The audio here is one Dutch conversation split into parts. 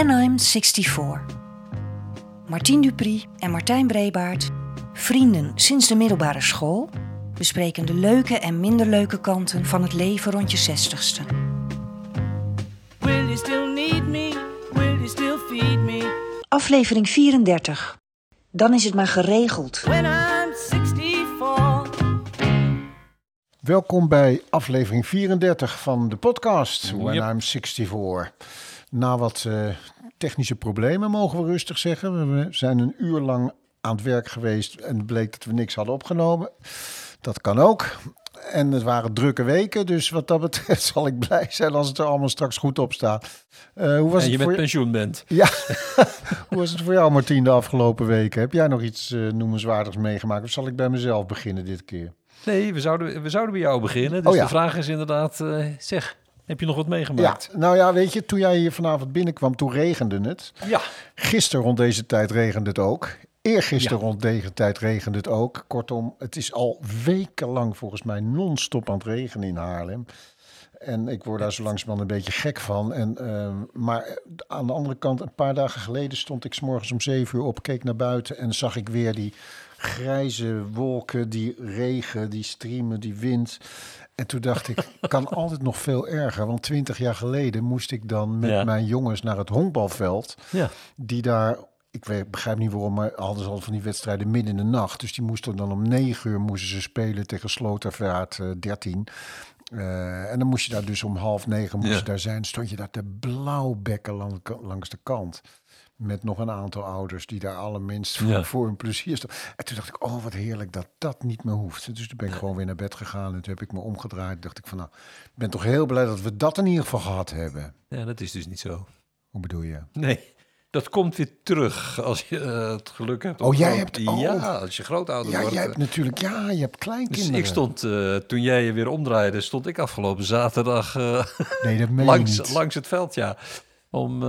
When I'm 64. Martien Dupri en Martijn Brebaert, vrienden sinds de middelbare school, bespreken de leuke en minder leuke kanten van het leven rond je zestigste. Will you still need me? Will you still feed me? Aflevering 34. Dan is het maar geregeld. When I'm 64. Welkom bij aflevering 34 van de podcast When Yep. I'm 64. Na wat eh, technische problemen mogen we rustig zeggen. We zijn een uur lang aan het werk geweest en het bleek dat we niks hadden opgenomen. Dat kan ook. En het waren drukke weken, dus wat dat betreft zal ik blij zijn als het er allemaal straks goed op staat. Eh, hoe was En je het met pensioen bent. Ja, hoe was het voor jou Martien de afgelopen weken? Heb jij nog iets eh, noemenswaardigs meegemaakt of zal ik bij mezelf beginnen dit keer? Nee, we zouden, we zouden bij jou beginnen. Dus Oh ja. de vraag is inderdaad, zeg, heb je nog wat meegemaakt? Ja, nou ja, weet je, toen jij hier vanavond binnenkwam, toen regende het. Ja. Gisteren rond deze tijd regende het ook. Eergisteren Ja. rond deze tijd regende het ook. Kortom, het is al wekenlang volgens mij non-stop aan het regenen in Haarlem. En ik word daar zo langzamerhand een beetje gek van. En, ehm, maar aan de andere kant, een paar dagen geleden stond ik 's morgens om zeven uur op, keek naar buiten en zag ik weer die grijze wolken, die regen, die streamen, die wind. En toen dacht ik, kan altijd nog veel erger. Want twintig jaar geleden moest ik dan met Ja. mijn jongens naar het honkbalveld Ja. die daar, ik weet, begrijp niet waarom, maar hadden ze al van die wedstrijden midden in de nacht. Dus die moesten dan om negen uur moesten ze spelen tegen Slotervaart eh 13. Eh, en dan moest je daar dus om half negen moest Ja. je daar zijn. Stond je daar te blauwbekken lang- langs de kant. Met nog een aantal ouders die daar allerminst voor, Ja. voor hun plezier stonden. En toen dacht ik, oh wat heerlijk dat dat niet meer hoeft. Dus toen ben ik gewoon weer naar bed gegaan. En toen heb ik me omgedraaid. dacht ik van nou, ik ben toch heel blij dat we dat in ieder geval gehad hebben. ja, dat is dus niet zo. Hoe bedoel je? Nee, dat komt weer terug als je eh, het geluk hebt. Oh, jij hebt- oh. Ja, als je grootouder Ja, wordt. jij hebt natuurlijk, ja, je hebt kleinkinderen. Dus ik stond, eh, toen jij je weer omdraaide, stond ik afgelopen zaterdag eh, Nee, dat meen je langs, niet. langs het veld, ja. Om eh,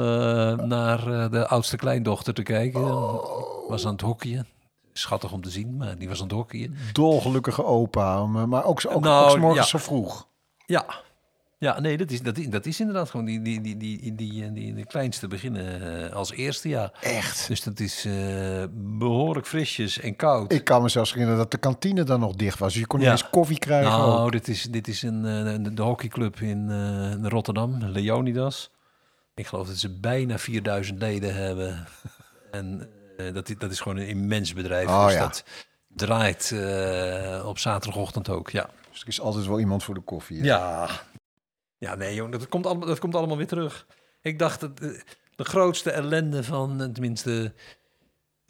naar eh, de oudste kleindochter te kijken. Oh. Was aan het hockeyen. Schattig om te zien, maar die was aan het hockeyen. Dolgelukkige opa, maar ook, ook, Nou, ook 's morgens ja. zo vroeg. Ja. Ja, nee, dat is, dat is, dat is inderdaad gewoon die, die, die, die, die, die, die, de kleinste beginnen eh, als eerste jaar. Echt. Dus dat is eh, behoorlijk frisjes en koud. Ik kan me zelfs herinneren dat de kantine dan nog dicht was. Dus je kon niet Ja. eens koffie krijgen. ook. nou, dit is, dit is een, de, de hockeyclub in Rotterdam, Leonidas. Ik geloof dat ze bijna 4000 leden hebben. En eh, dat, dat is gewoon een immens bedrijf. Oh, dus ja. dat draait eh, op zaterdagochtend ook, ja. Dus er is altijd wel iemand voor de koffie. hè? Ja. Ja, nee, joh, dat komt allemaal, dat komt allemaal weer terug. Ik dacht dat eh, de grootste ellende van, tenminste,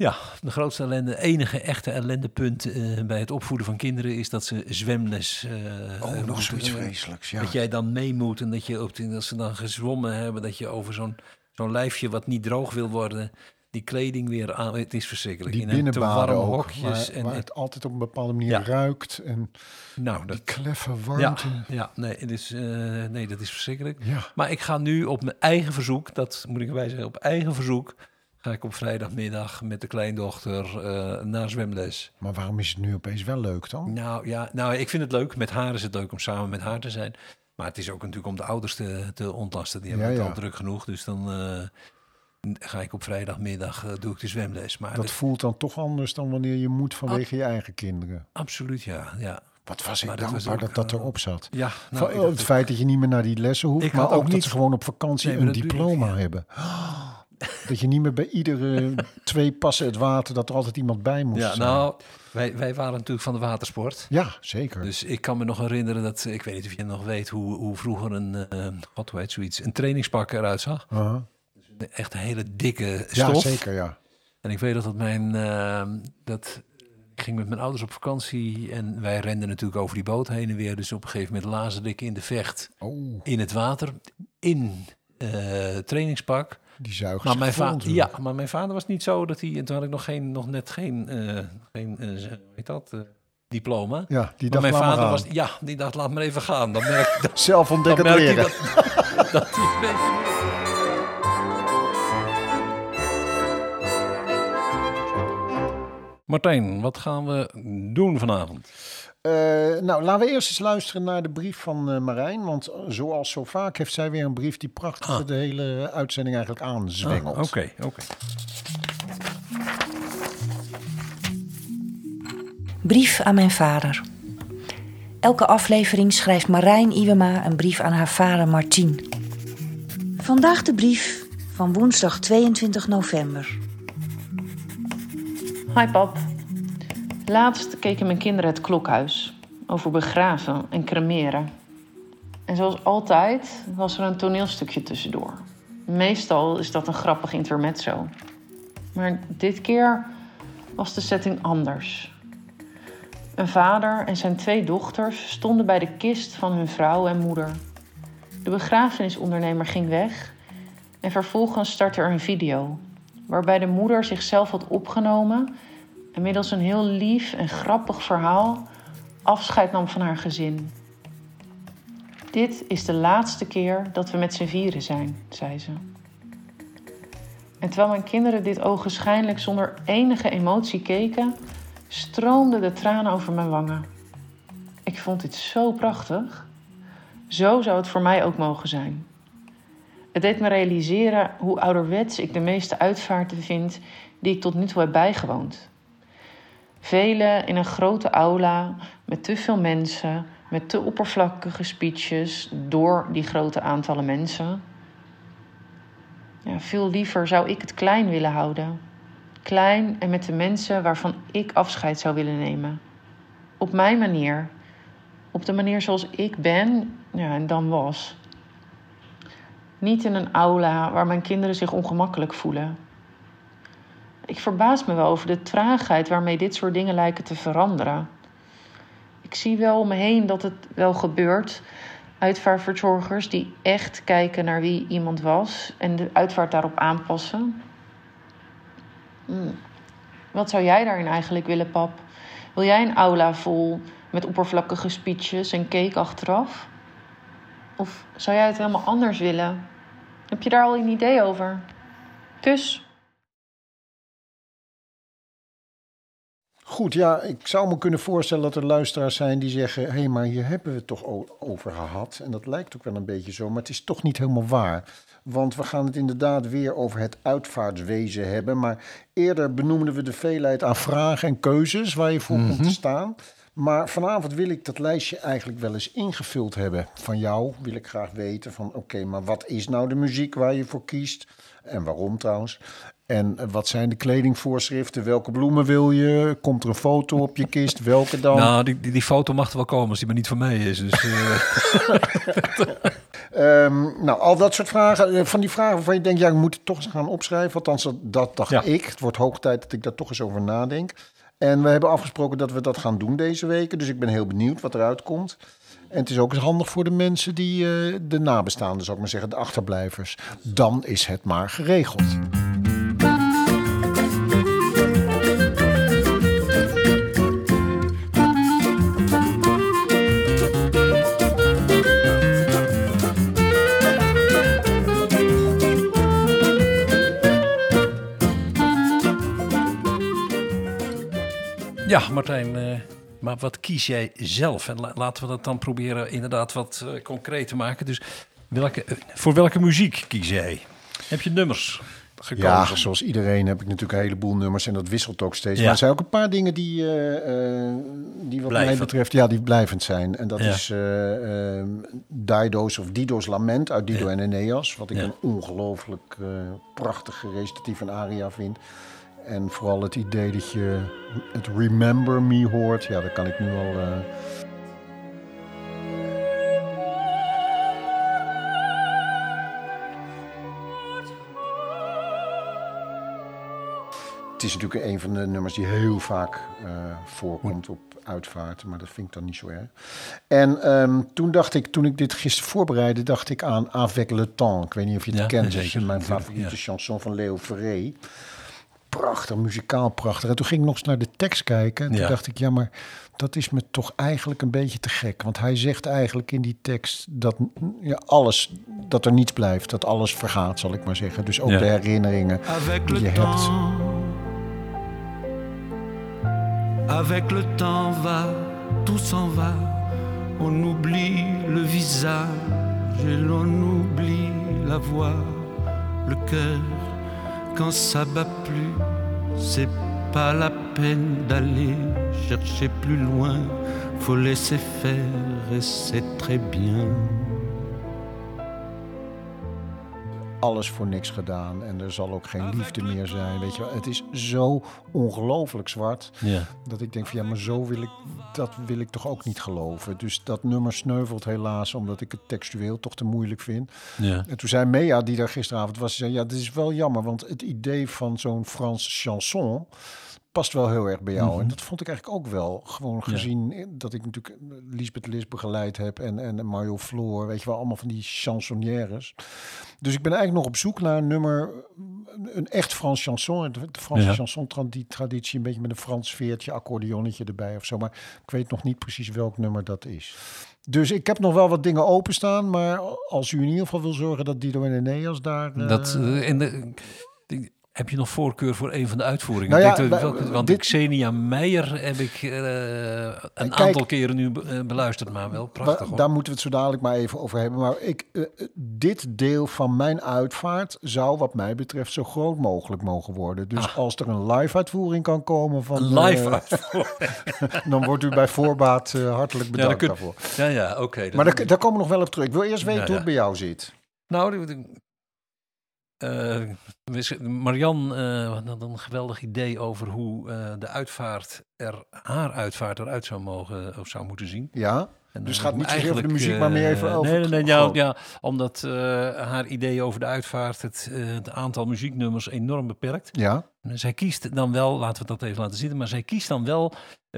ja, de grootste ellende, enige echte ellendepunt eh, bij het opvoeden van kinderen is dat ze zwemles. eh, Oh, nog moeten- zoiets vreselijks. Ja. Dat jij dan mee moet en dat je op als ze dan gezwommen hebben, dat je over zo'n zo'n lijfje wat niet droog wil worden, die kleding weer aan. Het is verschrikkelijk. Die In een te binnenbaden warme ook, hokjes. waar, en, waar het altijd op een bepaalde manier Ja. ruikt. En nou, dat, die kleffe warmte. ja, nee, het is, eh, nee, dat is verschrikkelijk. Ja. Maar ik ga nu op mijn eigen verzoek, dat moet ik erbij zeggen, op eigen verzoek ga ik op vrijdagmiddag met de kleindochter eh, naar zwemles. Maar waarom is het nu opeens wel leuk dan? Nou ja, nou, ik vind het leuk. Met haar is het leuk om samen met haar te zijn. Maar het is ook natuurlijk om de ouders te, te ontlasten. Die hebben Ja, het ja. al druk genoeg. Dus dan eh, ga ik op vrijdagmiddag eh, doe ik de zwemles. Maar Dat dat- voelt dan toch anders dan wanneer je moet vanwege je eigen kinderen. absoluut ja, ja. Wat was ik Maar dat dankbaar ook, dat dat erop zat. Ja, nou, oh, het feit dat je niet meer naar die lessen hoeft, maar ook dat niet- ze gewoon op vakantie Nee, een diploma ik, ja. hebben. Dat je niet meer bij iedere twee passen het water, dat er altijd iemand bij moest ja, nou, wij, wij waren natuurlijk van de watersport. Ja, zeker. Dus ik kan me nog herinneren dat, ik weet niet of je nog weet hoe, hoe vroeger een, eh wat hoe heet zoiets, een trainingspak eruit zag. Echt een hele dikke Ja, stof. zeker, ja. En ik weet dat, dat mijn, eh, dat ik ging met mijn ouders op vakantie en wij renden natuurlijk over die boot heen en weer. Dus op een gegeven moment lazen ik in de vecht Oh, in het water, in eh, trainingspak. Die zuigen Maar mijn, vol va natuurlijk. ja, maar mijn vader was niet zo dat hij, en toen had ik nog, geen, nog net geen, eh, geen eh, hoe heet dat, eh, diploma. Ja, die dacht mijn laat maar vader was, ja, die dacht laat maar even gaan. Dan merk, dan, Zelf dan ontdekkend merk dat, dat hij Martijn, wat gaan we doen vanavond? Eh, nou, laten we eerst eens luisteren naar de brief van eh, Marijn. Want eh, zoals zo vaak heeft zij weer een brief die prachtig Ah. de hele uitzending eigenlijk aanzwengelt. Ah, Oké, oké. Brief aan mijn vader. Elke aflevering schrijft Marijn Iwema een brief aan haar vader Martien. Vandaag de brief van woensdag 22 november. Hi pap. Laatst keken mijn kinderen het klokhuis over begraven en cremeren. En zoals altijd was er een toneelstukje tussendoor. Meestal is dat een grappig intermezzo. Maar dit keer was de setting anders. Een vader en zijn twee dochters stonden bij de kist van hun vrouw en moeder. De begrafenisondernemer ging weg en vervolgens startte er een video waarbij de moeder zichzelf had opgenomen en middels een heel lief en grappig verhaal afscheid nam van haar gezin. Dit is de laatste keer dat we met z'n vieren zijn, zei ze. En terwijl mijn kinderen dit ogenschijnlijk zonder enige emotie keken, stroomden de tranen over mijn wangen. Ik vond dit zo prachtig. Zo zou het voor mij ook mogen zijn. Het deed me realiseren hoe ouderwets ik de meeste uitvaarten vind die ik tot nu toe heb bijgewoond. Vele in een grote aula met te veel mensen, met te oppervlakkige speeches door die grote aantallen mensen. Ja, veel liever zou ik het klein willen houden. Klein en met de mensen waarvan ik afscheid zou willen nemen. Op mijn manier. Op de manier zoals ik ben ja, en dan was. Niet in een aula waar mijn kinderen zich ongemakkelijk voelen. Ik verbaas me wel over de traagheid waarmee dit soort dingen lijken te veranderen. Ik zie wel om me heen dat het wel gebeurt. Uitvaartverzorgers die echt kijken naar wie iemand was en de uitvaart daarop aanpassen. Hmm. Wat zou jij daarin eigenlijk willen, pap? Wil jij een aula vol met oppervlakkige speeches en cake achteraf? Of zou jij het helemaal anders willen? Heb je daar al een idee over? Kus. Goed, ja, ik zou me kunnen voorstellen dat er luisteraars zijn die zeggen... hé, hey, maar hier hebben we het toch over gehad. En dat lijkt ook wel een beetje zo, maar het is toch niet helemaal waar. Want we gaan het inderdaad weer over het uitvaartwezen hebben. Maar eerder benoemden we de veelheid aan vragen en keuzes waar je voor komt te staan. Maar vanavond wil ik dat lijstje eigenlijk wel eens ingevuld hebben. Van jou wil ik graag weten van oké, maar wat is nou de muziek waar je voor kiest? En waarom trouwens? En wat zijn de kledingvoorschriften? Welke bloemen wil je? Komt er een foto op je kist? Welke dan? Nou, die, die, die foto mag er wel komen als die maar niet van mij is. Dus, eh, Ehm, nou, al dat soort vragen. eh, Van die vragen waarvan je denkt, ja, ik moet het toch eens gaan opschrijven. Althans, dat, dat dacht Ja. ik. Het wordt hoog tijd dat ik daar toch eens over nadenk. En we hebben afgesproken dat we dat gaan doen deze weken. Dus ik ben heel benieuwd wat eruit komt. En het is ook eens handig voor de mensen die eh, de nabestaanden, zou ik maar zeggen, de achterblijvers. Dan is het maar geregeld. Ja, Martijn, eh, maar wat kies jij zelf? En la- laten we dat dan proberen inderdaad wat eh, concreet te maken. Dus welke, eh, voor welke muziek kies jij? Heb je nummers gekozen? Ja, zoals iedereen heb ik natuurlijk een heleboel nummers en dat wisselt ook steeds. Ja. Maar er zijn ook een paar dingen die, die wat mij betreft, ja, die blijvend zijn. En dat Ja. is eh eh, Dido's of Dido's Lament uit Dido Ja. en Eneas. Wat ik een ongelooflijk prachtige recitatief en aria vind. En vooral het idee dat je het Remember Me hoort. Ja, dat kan ik nu al... eh, Het is natuurlijk een van de nummers die heel vaak eh, voorkomt op uitvaarten, maar dat vind ik dan niet zo erg. En ehm, toen dacht ik, toen ik dit gisteren voorbereidde, dacht ik aan Avec le Temps. Ik weet niet of je het Ja, kent, zeker, dat is mijn favoriete ja. chanson van Leo Ferré. Prachtig, muzikaal prachtig. En toen ging ik nog eens naar de tekst kijken. En toen Ja. dacht ik, ja, maar dat is me toch eigenlijk een beetje te gek. Want hij zegt eigenlijk in die tekst dat ja, alles, dat er niets blijft. Dat alles vergaat, zal ik maar zeggen. Dus ook Ja. de herinneringen die je hebt. temps, avec le temps va tout s'en va. On oublie le visage et l'on oublie la voix, le cœur. Quand ça bat plus, c'est pas la peine d'aller chercher plus loin. Faut laisser faire et c'est très bien. Alles voor niks gedaan en er zal ook geen liefde meer zijn. Weet je wel, het is zo ongelooflijk zwart Ja. dat ik denk van ja, maar zo wil ik dat wil ik toch ook niet geloven. Dus dat nummer sneuvelt helaas omdat ik het textueel toch te moeilijk vind. Ja. En toen zei Mea, die daar gisteravond was, zei ja, dit is wel jammer, want het idee van zo'n Franse chanson past wel heel erg bij jou. En dat vond ik eigenlijk ook wel. Gewoon gezien dat ik natuurlijk Lisbeth Lis begeleid heb en, en Mario Floor, weet je wel, allemaal van die chansonnières. Dus ik ben eigenlijk nog op zoek naar een nummer, een echt Frans chanson. De Franse Ja. chanson tradi- traditie, een beetje met een Frans veertje, accordeonnetje erbij of zo. Maar ik weet nog niet precies welk nummer dat is. Dus ik heb nog wel wat dingen openstaan, maar als u in ieder geval wil zorgen dat Dido en Eneas daar... eh, Dat, eh, in de, die- heb je nog voorkeur voor een van de uitvoeringen? Nou Ik denk welke- want dit- Xenia Meijer heb ik eh, een kijk- aantal keren nu eh, beluisterd, maar wel prachtig. Hoor. daar moeten we het zo dadelijk maar even over hebben. Maar ik, eh, dit deel van mijn uitvaart zou wat mij betreft zo groot mogelijk mogen worden. Dus als er een live uitvoering kan komen van... Ah. Een live uitvoering. dan wordt u bij voorbaat hartelijk bedankt kun- daarvoor. Ja, ja, oké. Maar daar, daar komen we nog wel op terug. Ik wil eerst weten Ja, hoe het bij jou zit. Nou, z- Marian eh, had een geweldig idee over hoe eh, de uitvaart er, haar uitvaart eruit zou mogen of zou moeten zien. Ja? En, Dus gaat niet zozeer over de muziek, maar meer even over Nee, nee, nee, ja, ja, omdat haar idee over de uitvaart het, het aantal muzieknummers enorm beperkt. Ja? En Zij kiest dan wel, laten we dat even laten zitten, maar zij kiest dan wel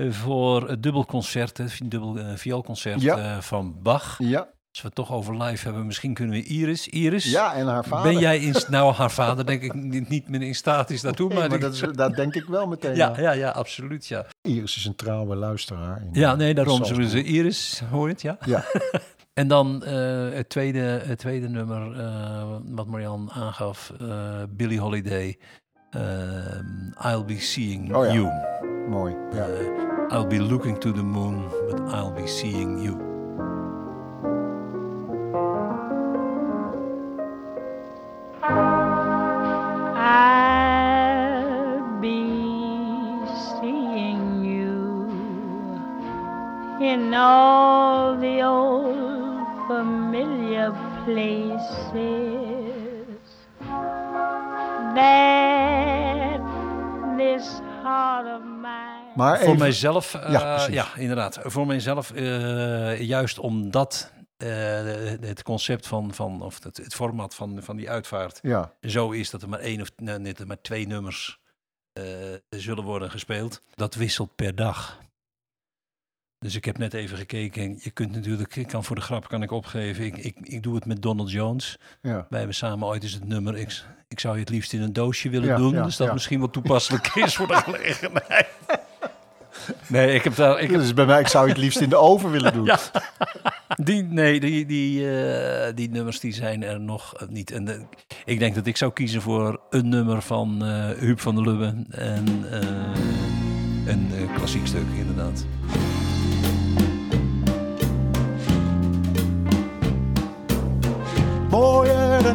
voor het dubbelconcert, het dubbel vioolconcert Ja. van Bach. Ja? Als we het toch over live hebben, misschien kunnen we Iris. Iris, Ja, en haar vader. ben jij in, nou haar vader denk ik niet, niet meer in staat is daartoe, Nee, maar, maar dat, is, dat denk ik wel meteen. ja, ja, ja, absoluut, ja. Iris is een trouwe luisteraar. in, Ja, nee, daarom zullen ze Iris, hoor je het, ja? Ja. En dan eh, het, tweede, het tweede nummer eh, wat Marian aangaf, eh Billie Holiday, ehm, I'll Be Seeing Oh ja. You. Mooi. Ja. I'll be looking to the moon, but I'll be seeing you. Places that this heart of mine. Maar Voor mijzelf, eh, Ja, inderdaad. Voor mijzelf, eh, juist omdat eh, het concept van, van of het, het format van, van die uitvaart ja, zo is dat er maar één of nou, net er maar twee nummers eh, zullen worden gespeeld. Dat wisselt per dag. Dus ik heb net even gekeken. Je kunt natuurlijk, ik kan voor de grap kan ik opgeven. Ik, ik, ik doe het met Donald Jones. ja. Wij hebben samen ooit eens het nummer. Ik, ik zou je het liefst in een doosje willen Ja, doen. ja, dus dat misschien wel toepasselijk is voor de gelegenheid. Nee, ik heb daar. Ik heb, Dus bij mij, ik zou het liefst in de oven willen doen. Ja. die, nee, die, die, eh, die nummers die zijn er nog niet. En de- ik denk dat ik zou kiezen voor een nummer van eh Huub van der Lubbe. En eh, een klassiek stuk, inderdaad.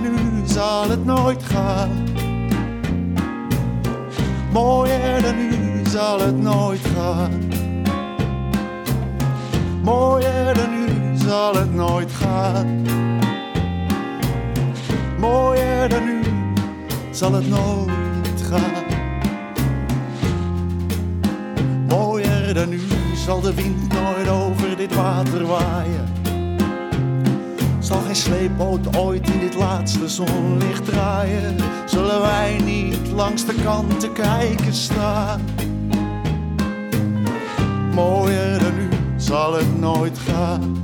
Nu zal het nooit gaan. Mooier dan nu zal het nooit gaan. Mooier dan nu zal het nooit gaan. Mooier dan nu zal het nooit gaan. Mooier dan nu zal de wind nooit over dit water waaien. Zal geen sleepboot ooit in dit laatste zonlicht draaien? Zullen wij niet langs de kant te kijken staan? Mooier dan nu zal het nooit gaan.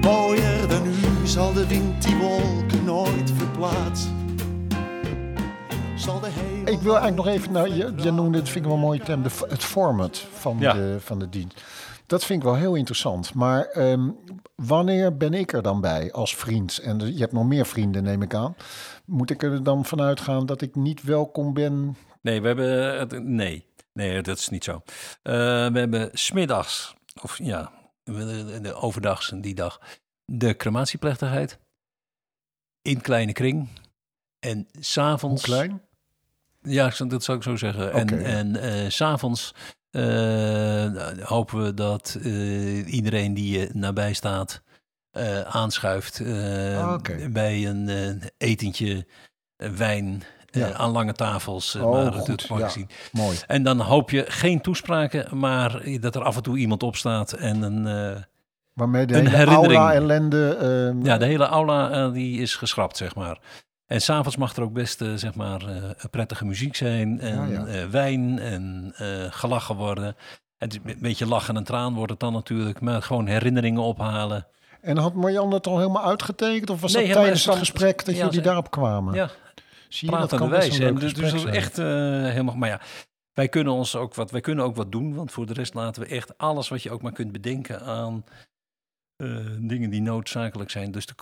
Mooier dan nu zal de wind die wolken nooit verplaatsen. Zal de hemel Ik wil eigenlijk nog even, nou, je, je noemde, het vind ik wel een mooie term, de, het format van, Ja. de, van de dienst. Dat vind ik wel heel interessant. Maar ehm, wanneer ben ik er dan bij als vriend? En je hebt nog meer vrienden, neem ik aan. Moet ik er dan vanuit gaan dat ik niet welkom ben? Nee, we hebben. Nee. Nee, dat is niet zo. Eh, we hebben smiddags, of ja, de, overdags en die dag, de crematieplechtigheid. In kleine kring. En s'avonds... klein? Ja, dat zou ik zo zeggen. En, en eh, s'avonds hopen we dat eh, iedereen die je nabij staat eh, aanschuift eh, Ah, bij een eh, etentje, eh, wijn eh, Ja. aan lange tafels. eh, Oh, maar goed, het mag ja. zien. Mooi. En dan hoop je geen toespraken, maar dat er af en toe iemand opstaat en een... eh, Waarmee de Een hele herinnering. aula-ellende... ehm, ja, de hele aula eh, die is geschrapt, zeg maar. En s'avonds mag er ook best, eh, zeg maar, eh, prettige muziek zijn. En Ja, ja. eh, wijn en gelachen worden. Het is een beetje lachen en traan wordt het dan natuurlijk. Maar gewoon herinneringen ophalen. En had Marjan het al helemaal uitgetekend? Of was Nee, dat tijdens het gesprek dat ja, jullie daarop kwamen? Ja, Zie je, dat kan wijze. En dus, dus dat is echt helemaal... Maar ja, wij kunnen, ons ook wat, wij kunnen ook wat doen. Want voor de rest laten we echt alles wat je ook maar kunt bedenken aan... eh, dingen die noodzakelijk zijn. Dus de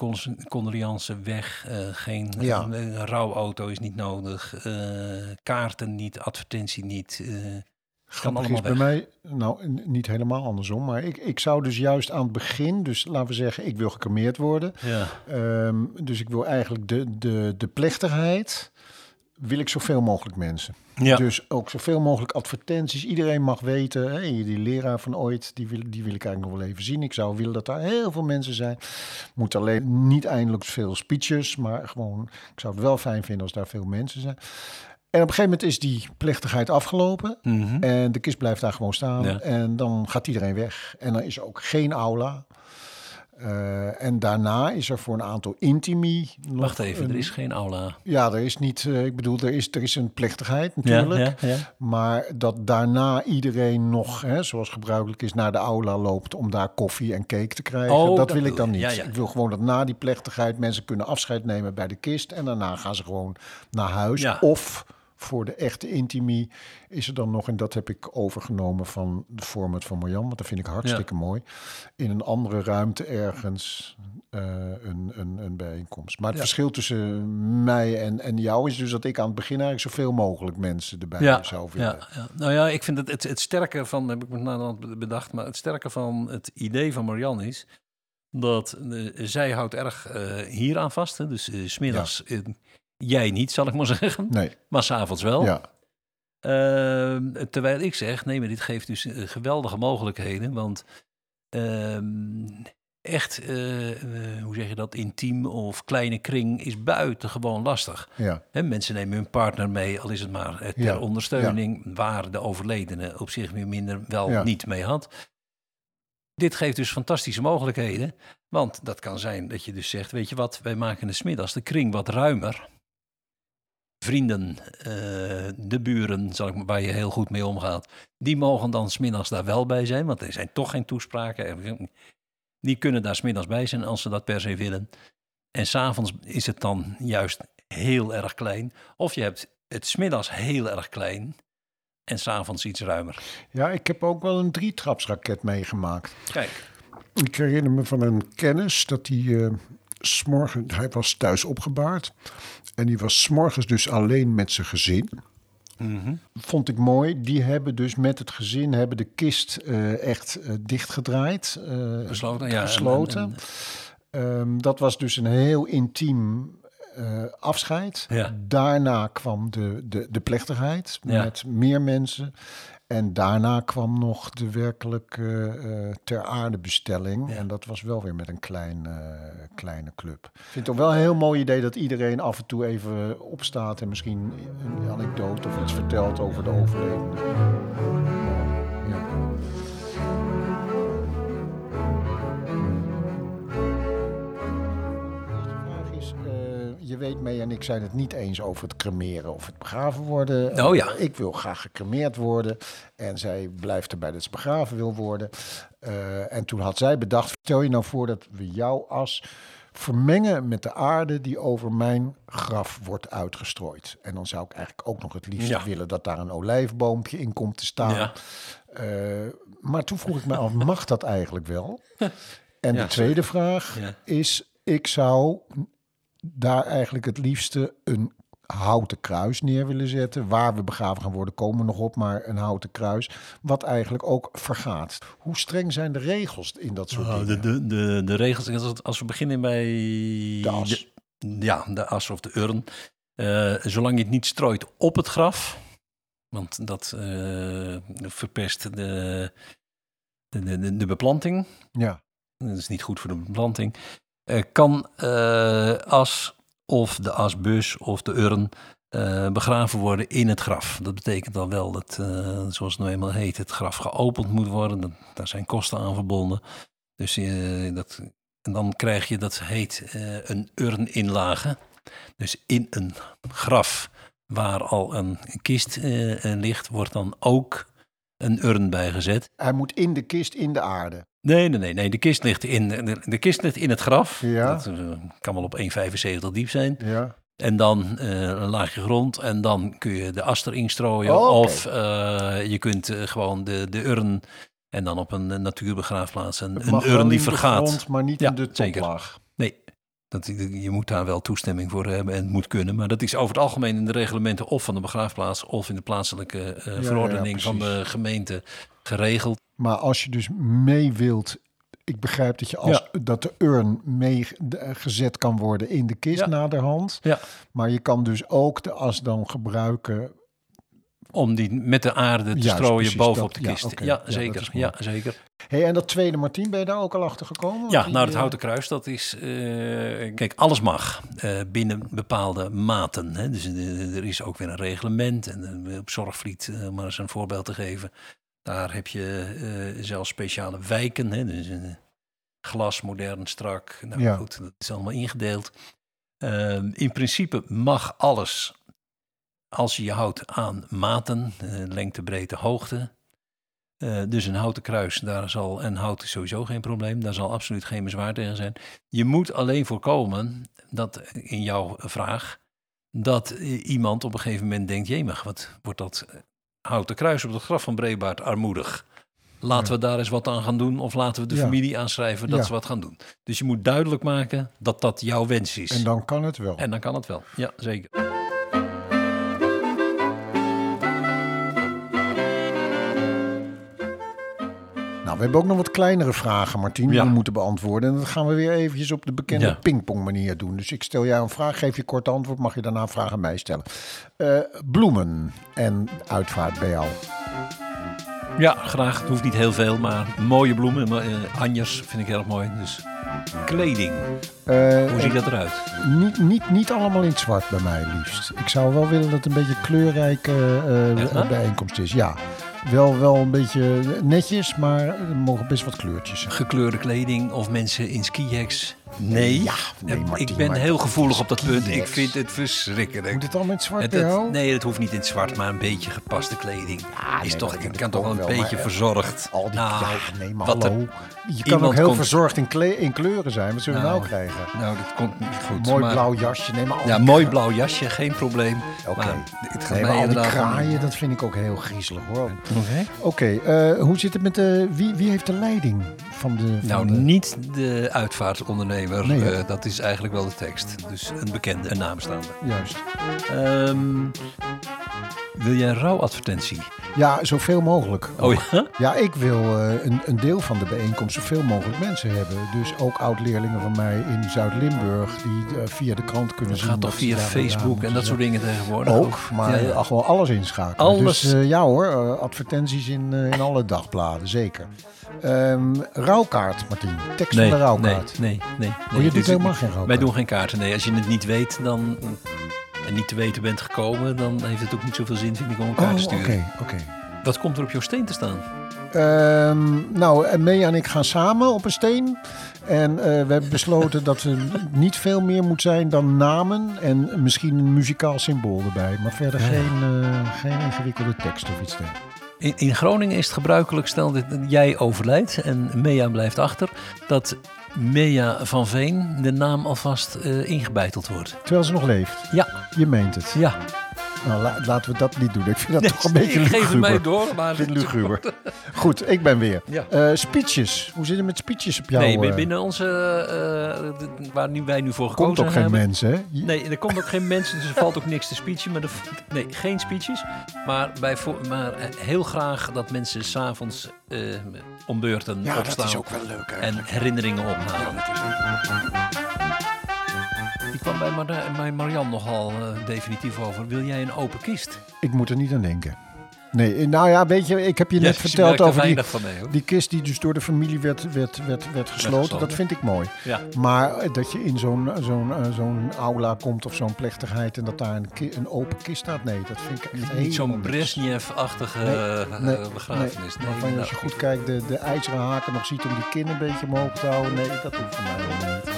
condoleance weg. eh, geen Ja. een rouwauto is niet nodig. eh, kaarten niet, advertentie niet. eh, Grappig allemaal is bij mij, nou niet helemaal andersom, maar ik, ik zou dus juist aan het begin, dus laten we zeggen, ik wil gecremeerd worden. ja. Ehm, dus ik wil eigenlijk de, de, de plechtigheid, wil ik zoveel mogelijk mensen. Ja. Dus ook zoveel mogelijk advertenties. Iedereen mag weten, hè, die leraar van ooit, die wil, die wil ik eigenlijk nog wel even zien. Ik zou willen dat daar heel veel mensen zijn. Moet alleen niet eindelijk veel speeches, maar gewoon, ik zou het wel fijn vinden als daar veel mensen zijn. En op een gegeven moment is die plechtigheid afgelopen. Mhm. En de kist blijft daar gewoon staan. Ja. En dan gaat iedereen weg. En dan is er ook geen aula. Eh, en daarna is er voor een aantal intimi. Wacht even, een- er is geen aula. Ja, er is niet. eh, ik bedoel, er is, er is een plechtigheid natuurlijk. Ja, ja, ja. Maar dat daarna iedereen nog, hè, zoals gebruikelijk is, naar de aula loopt om daar koffie en cake te krijgen. Oh, dat, dat wil ik dan niet. Ik wil gewoon dat na die plechtigheid mensen kunnen afscheid nemen bij de kist. En daarna gaan ze gewoon naar huis. Of voor de echte intimie is er dan nog, en dat heb ik overgenomen van de format van Marjan, want dat vind ik hartstikke mooi. In een andere ruimte ergens eh, een, een, een bijeenkomst. Maar het Ja. verschil tussen mij en, en jou is dus dat ik aan het begin eigenlijk zoveel mogelijk mensen erbij Ja, zou willen. ja, ja. Nou ja, ik vind het, het, het sterke van, heb ik me nou bedacht, maar het sterke van het idee van Marianne is dat eh, zij houdt erg eh hier aan vast. Hè? Dus 's smiddags, jij niet, zal ik maar zeggen, Nee, maar s'avonds wel. ja. Ehm, terwijl ik zeg, nee, maar dit geeft dus eh, geweldige mogelijkheden. Want ehm, echt, eh, eh, hoe zeg je dat, intiem of kleine kring is buitengewoon lastig. ja. Hè, mensen nemen hun partner mee, al is het maar ter Ja, ondersteuning, waar de overledene op zich weer minder wel niet mee had. Dit geeft dus fantastische mogelijkheden. Want dat kan zijn dat je dus zegt, weet je wat, wij maken het smiddags de kring wat ruimer. Vrienden, eh, de buren, zal ik, maar- waar je heel goed mee omgaat, die mogen dan smiddags daar wel bij zijn, want er zijn toch geen toespraken. En Die kunnen daar smiddags bij zijn als ze dat per se willen. En s'avonds is het dan juist heel erg klein. Of je hebt het smiddags heel erg klein en s'avonds iets ruimer. ja, ik heb ook wel een drietrapsraket meegemaakt. Kijk, Ik herinner me van een kennis dat hij eh, s'morgen, hij was thuis opgebaard. En die was s'morgens dus alleen met zijn gezin. Vond ik mooi. Die hebben dus met het gezin hebben de kist eh, echt eh, dichtgedraaid. eh, ja, gesloten. en- Ehm, dat was dus een heel intiem afscheid. Ja. Daarna kwam de, de, de plechtigheid Ja. met meer mensen. En daarna kwam nog de werkelijk eh, eh, ter aarde bestelling. Ja. En dat was wel weer met een klein, eh, kleine club. Ik vind het ook wel een heel mooi idee dat iedereen af en toe even opstaat... en misschien een anekdote of iets vertelt over de overledene. Ja. Je weet mee en ik zijn het niet eens over het cremeren of het begraven worden. Oh ja. Ik wil graag gecremeerd worden en zij blijft erbij dat ze begraven wil worden. Eh, en toen had zij bedacht, stel je nou voor dat we jouw as vermengen met de aarde die over mijn graf wordt uitgestrooid. En dan zou ik eigenlijk ook nog het liefst Ja. willen dat daar een olijfboompje in komt te staan. Ja. Eh, maar toen vroeg ik me af, mag dat eigenlijk wel? En Ja, de tweede vraag is, ik zou daar eigenlijk het liefste een houten kruis neer willen zetten. Waar we begraven gaan worden, komen we nog op, maar een houten kruis. Wat eigenlijk ook vergaat. Hoe streng zijn de regels in dat soort Oh, dingen? de, de, de, de regels, als, we beginnen bij De as. de- ja, de as of de urn. Eh, zolang je het niet strooit op het graf, want dat eh, verpest de, de, de, de beplanting. Ja, Dat is niet goed voor de beplanting. Eh, kan eh, as of de asbus of de urn eh, begraven worden in het graf. Dat betekent dan wel dat, zoals het nou eenmaal heet, het graf geopend moet worden. Daar zijn kosten aan verbonden. Dus dat, en dan krijg je, dat heet een urninlage. Dus in een graf waar al een kist ligt, wordt dan ook een urn bijgezet. hij moet in de kist, in de aarde. Nee, nee, nee, nee. De kist ligt in, de, de kist ligt in het graf. Ja. Dat eh, kan wel op 1,75 diep zijn. Ja. En dan eh, een laagje grond. En dan kun je de as erin strooien. Oh. Of eh, je kunt gewoon de, de urn. En dan op een natuurbegraafplaats. Een, Het een urn die vergaat. grond, maar niet Ja, in de zeker. toplaag. Nee. Dat, je moet daar wel toestemming voor hebben en het moet kunnen. Maar dat is over het algemeen in de reglementen of van de begraafplaats of in de plaatselijke ja, verordening van de gemeente geregeld. Maar als je dus mee wilt, ik begrijp dat je als dat de urn mee de- gezet kan worden in de kist Ja. naderhand. Ja. Maar je kan dus ook de as dan gebruiken. Om die met de aarde te Juist, strooien bovenop de kist. Ja, Ja, zeker. ja, zeker. Hey, en dat tweede Martien, ben je daar ook al achter gekomen? Ja, nou, het eh, Houten Kruis, dat is... eh, kijk, alles mag eh, binnen bepaalde maten. Hè. Dus eh, er is ook weer een reglement. En eh, op Zorgvliet, eh, maar eens een voorbeeld te geven... daar heb je eh, zelfs speciale wijken. Hè. Dus glas, modern, strak. Nou Ja. goed, dat is allemaal ingedeeld. Ehm, in principe mag alles... als je je houdt aan maten, eh, lengte, breedte, hoogte... Eh, dus een houten kruis, daar zal, en hout is sowieso geen probleem, daar zal absoluut geen bezwaar tegen zijn. Je moet alleen voorkomen dat in jouw vraag, dat iemand op een gegeven moment denkt, jemig, wat wordt dat houten kruis op het graf van Brebaart armoedig. Laten Ja. we daar eens wat aan gaan doen of laten we de Ja. familie aanschrijven dat Ja. ze wat gaan doen. Dus je moet duidelijk maken dat dat jouw wens is. En dan kan het wel. En dan kan het wel, ja zeker. We hebben ook nog wat kleinere vragen, Martien, die Ja. we moeten beantwoorden. En dat gaan we weer eventjes op de bekende Ja. pingpong manier doen. Dus ik stel jou een vraag, geef je kort antwoord, mag je daarna vraag aan mij stellen. Eh, bloemen en uitvaart bij jou. Ja, graag. Het hoeft niet heel veel, maar mooie bloemen. maar, eh, anjers vind ik erg mooi. Dus kleding, Eh, hoe ziet dat eruit? Niet, niet, niet allemaal in het zwart bij mij liefst. Ik zou wel willen dat het een beetje kleurrijke bijeenkomst is. Ja, wel, wel een beetje netjes, maar er mogen best wat kleurtjes. Gekleurde kleding of mensen in skihacks? Nee. Ja, nee, Martien, ik ben maar heel gevoelig op dat punt. Ik vind het verschrikkelijk. Moet het allemaal in het zwart bij jou? nee, het hoeft niet in het zwart, maar een beetje gepaste kleding. is nee, toch, dat ik kan toch wel een beetje maar, verzorgd. Al die, nou, ja, nee, maar wat er- hallo. Je kan ook heel komt- verzorgd in, kle- in kleuren zijn. Wat zullen we nou, Nou, krijgen? Nou, dat komt niet goed. Mooi maar- blauw jasje. Nee, maar al Ja, mooi blauw jasje, geen probleem. Oké. Het gaat Nee, mij maar al die inderdaad om- kraaien, dat vind ik ook heel griezelig hoor. Oké. Oké, eh, hoe zit het met de... Wie, wie heeft de leiding van de... Van Nou, de... niet de uitvaartondernemer. Nee, hè? eh, dat is eigenlijk wel de tekst. Dus een bekende, een naamstaande. Juist. Ehm, wil jij een rouwadvertentie? Ja, zoveel mogelijk. Oh ja? Ja, ik wil eh, een, een deel van de bijeenkomst zoveel mogelijk mensen hebben. Dus ook oud-leerlingen van mij in Zuid-Limburg die eh, via de krant kunnen Het zien. gaat toch via Facebook en dat soort dingen tegenwoordig? Ook, maar Ja, ja. gewoon alles inschakelen. Alles. Dus eh, ja hoor, advertenties in, in alle dagbladen, zeker. Ehm rouwkaart, Martien. Tekst Nee, van de nee, rouwkaart. nee, nee. Oh, nee. je doet helemaal geen rouwkaart? Wij doen geen kaarten, nee. Als je het niet weet dan, en niet te weten bent gekomen, dan heeft het ook niet zoveel zin, vind ik, om een kaart Oh, te oké, sturen. oké. Wat komt er op jouw steen te staan? Ehm, nou, en Mea en ik gaan samen op een steen. En eh, we hebben besloten dat er niet veel meer moet zijn dan namen en misschien een muzikaal symbool erbij. Maar verder Ja. geen, eh, geen ingewikkelde tekst of iets dergelijks. In, in Groningen is het gebruikelijk, stel dat jij overlijdt en Mea blijft achter, dat Mea van Veen de naam alvast eh, ingebeiteld wordt. Terwijl ze nog leeft. Ja, Je meent het. ja. Nou, la- laten we dat niet doen. Ik vind dat toch een Nee, beetje ik geef het mij luguber. door, maar... Ik vind het luguber. Goed, ik ben weer. Ja. Eh, speeches. Hoe zit het met speeches op jou? nee, eh? binnen onze... de- waar nu, wij nu voor komt gekozen ook geen hebben. mensen, hè? Nee, er komt ook geen mensen, dus er valt ook niks te speechen. Maar er, nee, geen speeches. Maar, bij, maar heel graag dat mensen s'avonds eh om beurten Ja, opstaan. dat is ook wel leuk en herinneringen ophalen. Ik kwam bij, Mar bij Marianne nogal eh, definitief over. Wil jij een open kist? Ik moet er niet aan denken. Nee, eh, nou ja, weet je, ik heb je Ja, net verteld er over die, mee, die kist die dus door de familie werd, werd, werd, werd gesloten. Dat vind ik mooi. Ja. Maar eh, dat je in zo'n zo'n eh, zo'n aula komt of zo'n plechtigheid en dat daar een, ki- een open kist staat, nee, dat vind ik echt Niet zo'n. Brezhnev-achtige Nee, eh, begrafenis. Nee, Nee, waarvan je als je goed kijkt de, de ijzeren haken nog ziet om die kin een beetje omhoog te houden. Nee, dat hoeft voor mij helemaal niet.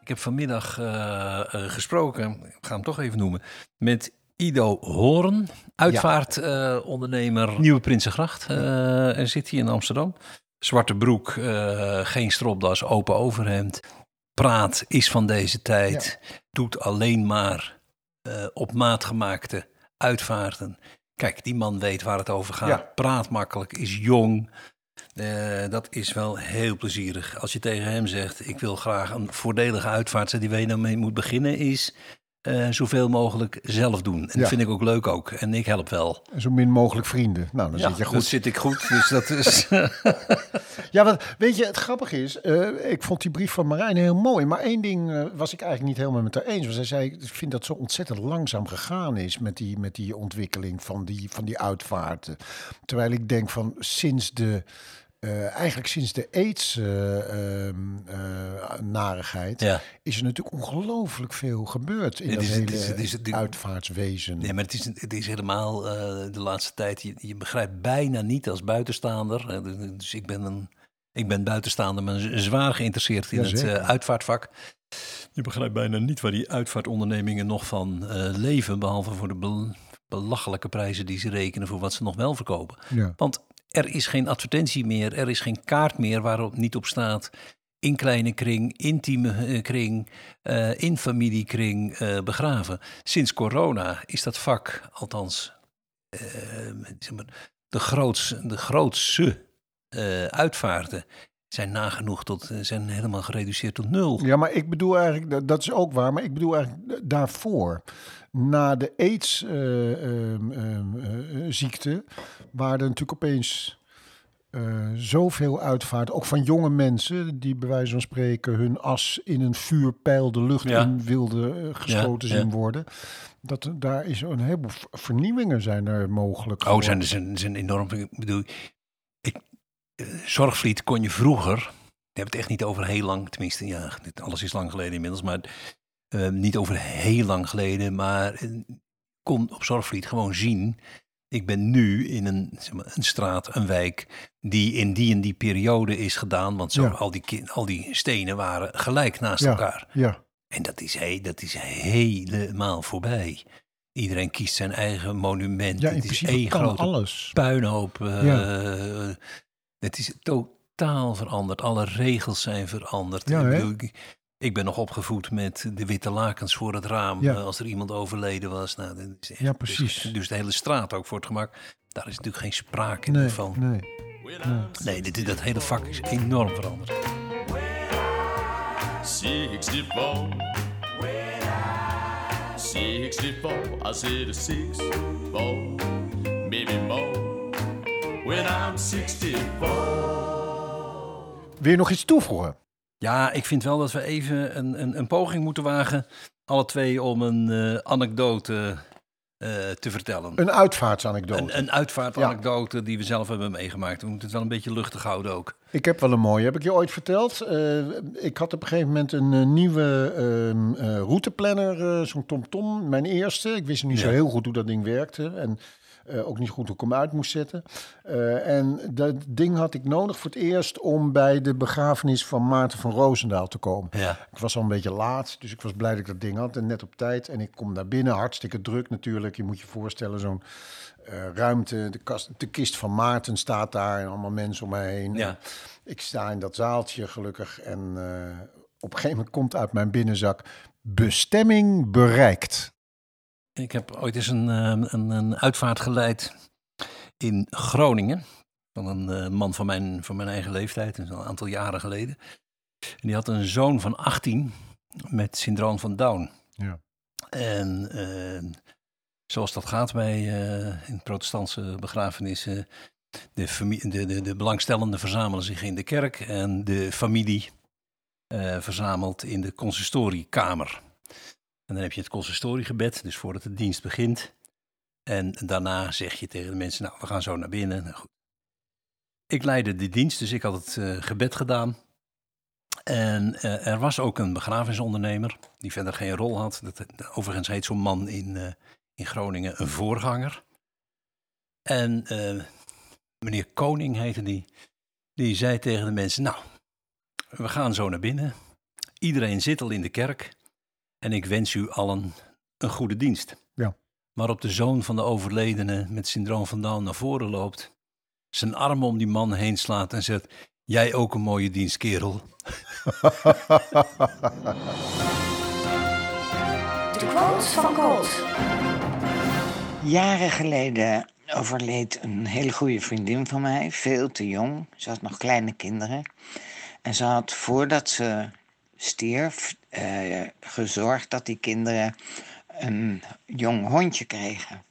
Ik heb vanmiddag eh, gesproken, ik ga hem toch even noemen, met Ido Hoorn, uitvaartondernemer Nieuwe Prinsengracht. Eh en zit hier in Amsterdam. Zwarte broek, eh, geen stropdas, open overhemd. Praat is van deze tijd. Doet alleen maar eh, op maat gemaakte uitvaarten. Kijk, die man weet waar het over gaat. Ja. Praat makkelijk, is jong. Eh, dat is wel heel plezierig. Als je tegen hem zegt: Ik wil graag een voordelige uitvaart, die waar je nou mee moet beginnen, is eh, zoveel mogelijk zelf doen. En Ja. dat vind ik ook leuk ook. En ik help wel. En zo min mogelijk vrienden. Nou, dan Ja, zit je dan goed. zit ik goed. Dus dat is. Ja, want weet je, het grappige is, eh, ik vond die brief van Marijn heel mooi. Maar één ding eh, was ik eigenlijk niet helemaal met haar eens. Want zij zei, ik vind dat zo ontzettend langzaam gegaan is met die, met die ontwikkeling van die, van die uitvaarten. Terwijl ik denk van sinds de, eh, eigenlijk sinds de AIDS eh, ehm, eh, ja. is er natuurlijk ongelooflijk veel gebeurd in Het is- hele het is- het is- het is- uitvaartswezen. Nee, maar het is, het is helemaal de laatste tijd. Je, je begrijpt bijna niet als buitenstaander. eh, Dus ik ben een. Ik ben buitenstaander, maar zwaar geïnteresseerd in het uitvaartvak. Je begrijpt bijna niet waar die uitvaartondernemingen nog van leven. Behalve voor de bel- belachelijke prijzen die ze rekenen voor wat ze nog wel verkopen. Ja. Want er is geen advertentie meer, er is geen kaart meer waarop niet op staat. In kleine kring, intieme eh, kring, eh, in familiekring eh, begraven. Sinds corona is dat vak, althans eh, maar, de, grootste, de grootste uitvaarten, zijn nagenoeg tot, zijn helemaal gereduceerd tot nul. Ja, maar ik bedoel eigenlijk, dat- is ook waar, maar ik bedoel eigenlijk da- daarvoor. Na de AIDS-ziekte waren er natuurlijk opeens eh, zoveel uitvaart, ook van jonge mensen die bij wijze van spreken hun as in een vuurpijl de lucht Ja. in wilden eh, geschoten Ja, ja. zien worden. Dat, er- daar is een heleboel ver- vernieuwingen zijn er mogelijk. Oh, geworden. zijn, zijn, zijn enorm. Ik bedoel, ik, eh, Zorgvliet kon je vroeger. Ik heb het echt niet over heel lang, tenminste, ja, dit- alles is lang geleden inmiddels, maar eh, niet over heel lang geleden, maar kon op Zorgvliet gewoon zien. Ik ben nu in een, zeg maar, een straat, een wijk, die in die en die periode is gedaan. Want zo, Ja. al, die, al die stenen waren gelijk naast Ja. elkaar. Ja, En dat is, he, dat is helemaal voorbij. Iedereen kiest zijn eigen monument. ja in het is principe één grote alles. puinhoop. eh, Ja. Het is totaal veranderd. Alle regels zijn veranderd. Ja, ik, hè? bedoel, ik, ik ben nog opgevoed met de witte lakens voor het raam. Ja. eh, als er iemand overleden was. Nou, dat is echt- Ja, precies. Dus, dus de hele straat ook voor het gemak. Daar is natuurlijk geen sprake Nee, van. nee. Nee, dit, dat hele vak is enorm veranderd. 64. 64, I said a six, four, maybe more. When I'm 64. Wil je nog iets toevoegen? Ja, ik vind wel dat we even een, een, een poging moeten wagen. Alle twee om een eh, anekdote eh, te vertellen. Een uitvaartsanekdote. Een, een uitvaartanekdote die we zelf hebben meegemaakt. We moeten het wel een beetje luchtig houden ook. Ik heb wel een mooie. Heb ik je ooit verteld? Eh, ik had op een gegeven moment een nieuwe ehm, eh, routeplanner, zo'n TomTom, mijn eerste. Ik wist niet zo heel goed hoe dat ding werkte en eh, ook niet goed hoe ik hem uit moest zetten. Eh, en dat ding had ik nodig voor het eerst om bij de begrafenis van Maarten van Roosendaal te komen. Ja. Ik was al een beetje laat, dus ik was blij dat ik dat ding had. En net op tijd. En ik kom daar binnen, hartstikke druk natuurlijk. Je moet je voorstellen, zo'n eh, ruimte. De, kast, de kist van Maarten staat daar en allemaal mensen om mij heen. Ja. Ik sta in dat zaaltje gelukkig. En op een gegeven moment komt uit mijn binnenzak... Bestemming bereikt. Ik heb ooit eens een, eh, een, een uitvaart geleid in Groningen. Van een eh, man van mijn, van mijn eigen leeftijd, een aantal jaren geleden. En die had een zoon van 18 met syndroom van Down. Ja. En eh, zoals dat gaat bij eh, in protestantse begrafenissen, de, de, de, de belangstellenden verzamelen zich in de kerk en de familie eh, verzamelt in de consistoriekamer. En dan heb je het consistoriegebed, dus voordat de dienst begint. En daarna zeg je tegen de mensen, nou, we gaan zo naar binnen. Nou, goed. Ik leidde de dienst, dus ik had het eh, gebed gedaan. En eh, er was ook een begrafenisondernemer, die verder geen rol had. Dat, overigens heet zo'n man in, eh, in Groningen een voorganger. En eh, meneer Koning heette die. Die zei tegen de mensen, nou, we gaan zo naar binnen. Iedereen zit al in de kerk. En ik wens u allen een goede dienst. Ja. Waarop de zoon van de overledene met syndroom van Down naar voren loopt. Zijn arm om die man heen slaat en zegt... Jij ook een mooie dienst, kerel. De quotes van Colt. Jaren geleden overleed een hele goede vriendin van mij, veel te jong. Ze had nog kleine kinderen. En ze had voordat ze stierf eh, gezorgd dat die kinderen een jong hondje kregen.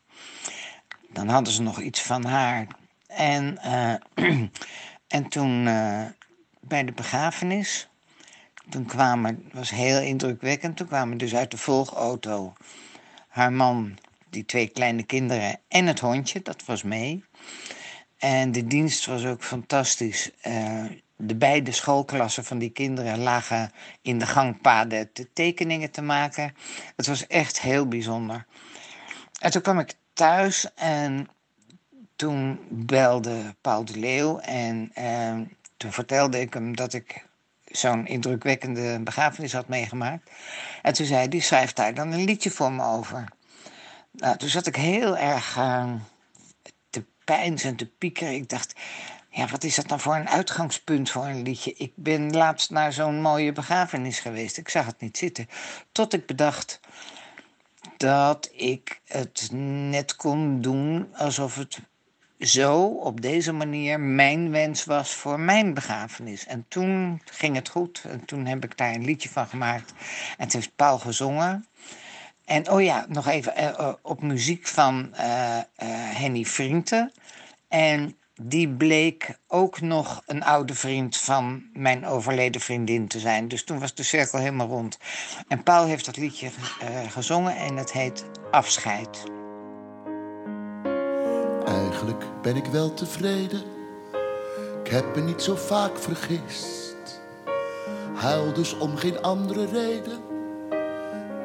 Dan hadden ze nog iets van haar. En, eh, en toen eh, bij de begrafenis, toen kwamen, was heel indrukwekkend, toen kwamen dus uit de volgauto haar man, die twee kleine kinderen en het hondje, dat was mee. En de dienst was ook fantastisch. De beide schoolklassen van die kinderen lagen in de gangpaden de tekeningen te maken. Het was echt heel bijzonder. En toen kwam ik thuis en toen belde Paul de Leeuw en eh, toen vertelde ik hem dat ik zo'n indrukwekkende begrafenis had meegemaakt. En toen zei hij, die schrijft daar dan een liedje voor me over. Nou, toen zat ik heel erg eh, te pijnsen en te piekeren. Ik dacht, ja, wat is dat nou voor een uitgangspunt voor een liedje? Ik ben laatst naar zo'n mooie begrafenis geweest. Ik zag het niet zitten. Tot ik bedacht dat ik het net kon doen alsof het zo, op deze manier, mijn wens was voor mijn begrafenis. En toen ging het goed. En toen heb ik daar een liedje van gemaakt. En het heeft Paul gezongen. En oh ja, nog even eh, eh, op muziek van eh, Henny Vrienden. En die bleek ook nog een oude vriend van mijn overleden vriendin te zijn. Dus toen was de cirkel helemaal rond. En Paul heeft dat liedje eh, gezongen en het heet Afscheid. Eigenlijk ben ik wel tevreden. Ik heb me niet zo vaak vergist. Huil dus om geen andere reden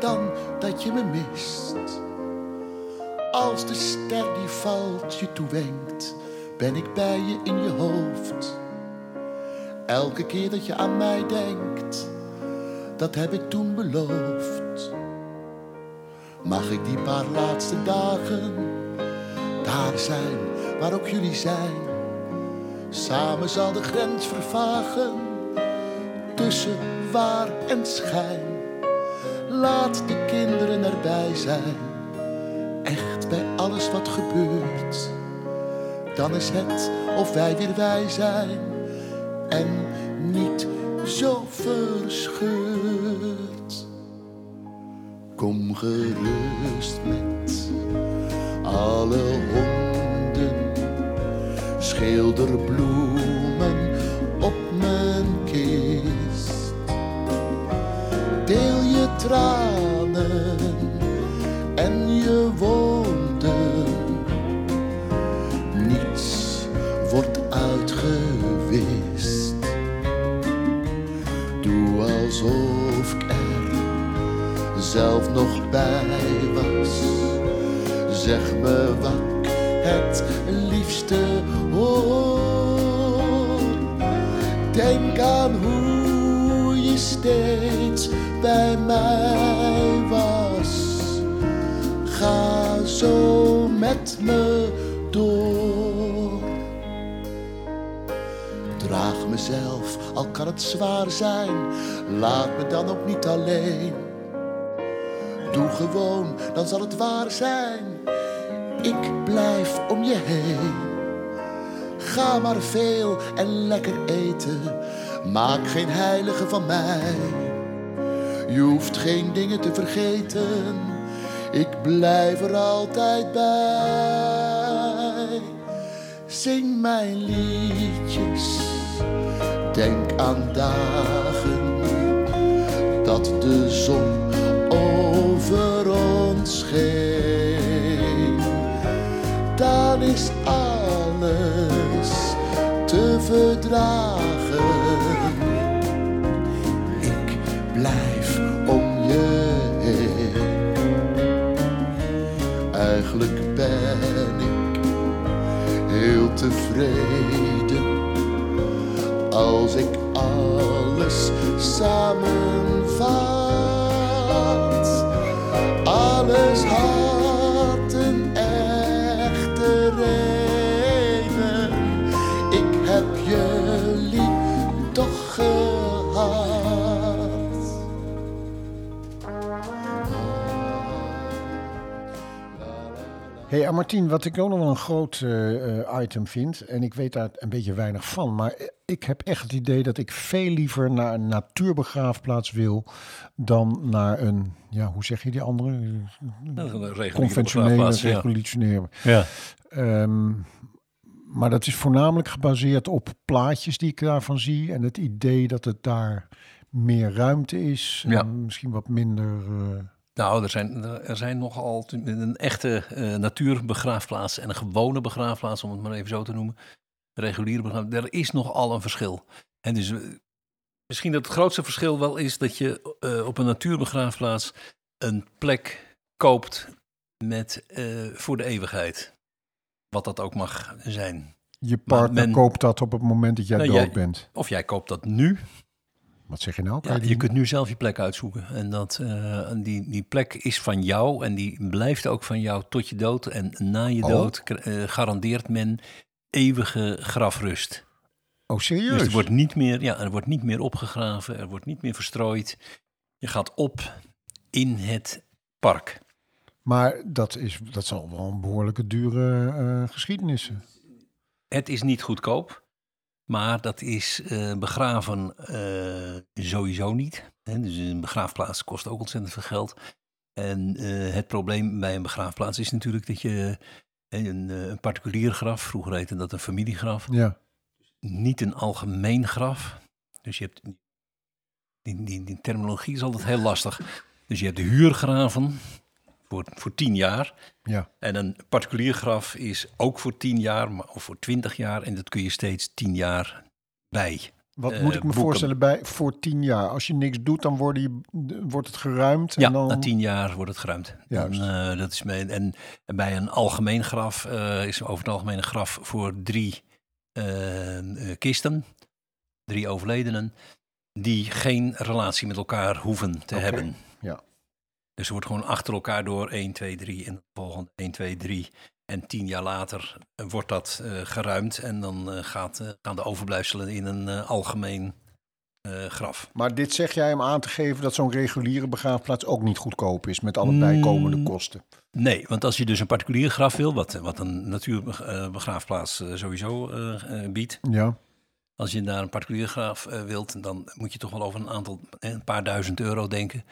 dan dat je me mist. Als de ster die valt je toewenkt, ben ik bij je in je hoofd. Elke keer dat je aan mij denkt, dat heb ik toen beloofd. Mag ik die paar laatste dagen daar zijn waar ook jullie zijn? Samen zal de grens vervagen tussen waar en schijn. Laat de kinderen erbij zijn, echt bij alles wat gebeurt. Dan is het of wij weer wij zijn en niet zo verscheurd. Kom gerust met alle honden, schilder bloemen op mijn kist. Deel je tranen Zeg me wat ik het liefste hoor. Denk aan hoe je steeds bij mij was. Ga zo met me door. Draag mezelf, al kan het zwaar zijn. Laat me dan ook niet alleen. Doe gewoon, dan zal het waar zijn. Ik blijf om je heen. Ga maar veel en lekker eten. Maak geen heilige van mij. Je hoeft geen dingen te vergeten. Ik blijf er altijd bij. Zing mijn liedjes. Denk aan dagen dat de zon verdragen. Ik blijf om je heen. Eigenlijk ben ik heel tevreden als ik alles samenvat. Hey, en Martien, wat ik ook nog wel een groot eh, eh, item vind, en ik weet daar een beetje weinig van, maar ik heb echt het idee dat ik veel liever naar een natuurbegraafplaats wil dan naar een, ja, hoe zeg je die andere? Reguliere Conventionele, begraafplaats, ja. revolutionaire. Ja. Ehm, maar dat is voornamelijk gebaseerd op plaatjes die ik daarvan zie en het idee dat het daar meer ruimte is, Ja. en misschien wat minder. eh, Nou, er zijn, er zijn nogal een echte eh, natuurbegraafplaats en een gewone begraafplaats, om het maar even zo te noemen. Reguliere begraafplaats. Er is nogal een verschil. En dus eh, misschien dat het grootste verschil wel is dat je eh, op een natuurbegraafplaats een plek koopt met, voor de eeuwigheid. Wat dat ook mag zijn. je partner men- koopt dat op het moment dat jij Nou, dood jij- bent. Of jij koopt dat nu, Wat zeg je nou? Kan Ja, je kunt nu zelf je plek uitzoeken. En dat, eh, die, die plek is van jou en die blijft ook van jou tot je dood. En na je Oh. dood eh, garandeert men eeuwige grafrust. Oh, serieus? Dus er wordt, niet meer, ja, er wordt niet meer opgegraven, er wordt niet meer verstrooid. Je gaat op in het park. Maar dat, is, dat zal wel een behoorlijke dure eh geschiedenis zijn. Het is niet goedkoop, maar dat is eh, begraven eh, sowieso niet. Hè, dus een begraafplaats kost ook ontzettend veel geld. En eh, het probleem bij een begraafplaats is natuurlijk dat je een, een particulier graf, vroeger heette dat een familiegraf, Ja. niet een algemeen graf. Dus je hebt, die, die, die terminologie is altijd heel lastig. Dus je hebt de huurgraven voor, voor tien jaar. Ja. En een particulier graf is ook voor 10 jaar maar- of voor 20 jaar. En dat kun je steeds 10 jaar bij. Wat Eh, moet ik me boeken. voorstellen bij voor tien jaar? Als je niks doet, dan wordt, die, wordt het geruimd. Ja, en dan, na 10 jaar wordt het geruimd. Juist. eh, dat is mee, en, en bij een algemeen graf eh, is over het algemeen een graf voor drie kisten. Drie overledenen. Die geen relatie met elkaar hoeven te hebben. Dus er wordt gewoon achter elkaar door 1, 2, 3 en de volgende 1, 2, 3. En tien jaar later eh, wordt dat eh, geruimd en dan eh, gaat, gaan de overblijfselen in een algemeen graf. Maar dit zeg jij om aan te geven dat zo'n reguliere begraafplaats ook niet goedkoop is met alle bijkomende Mm. kosten. Nee, want als je dus een particulier graf wil, wat, wat een natuurbegraafplaats sowieso biedt. Ja. Als je daar een particulier graf wilt, dan moet je toch wel over een aantal, een paar duizend euro denken.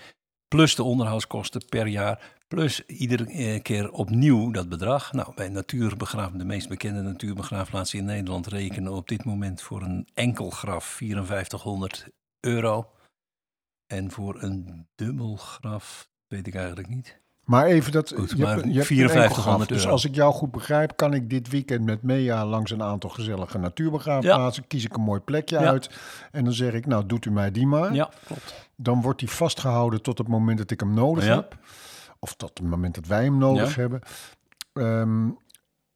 Plus de onderhoudskosten per jaar. Plus iedere eh, keer opnieuw dat bedrag. Nou, bij natuurbegraaf, de meest bekende natuurbegraafplaatsen in Nederland rekenen op dit moment voor een enkel graf 5400 euro. En voor een dubbel graf weet ik eigenlijk niet. Maar even dat. Goed, je maar hebt, je hebt een 5400 enkel graf. Dus als ik jou goed begrijp, kan ik dit weekend met Mea langs een aantal gezellige natuurbegraafplaatsen. Kies ik een mooi plekje Ja. uit. En dan zeg ik, nou, doet u mij die maar. Ja, klopt. Dan wordt die vastgehouden tot het moment dat ik hem nodig Ja. heb. Of tot het moment dat wij hem nodig hebben. Ehm,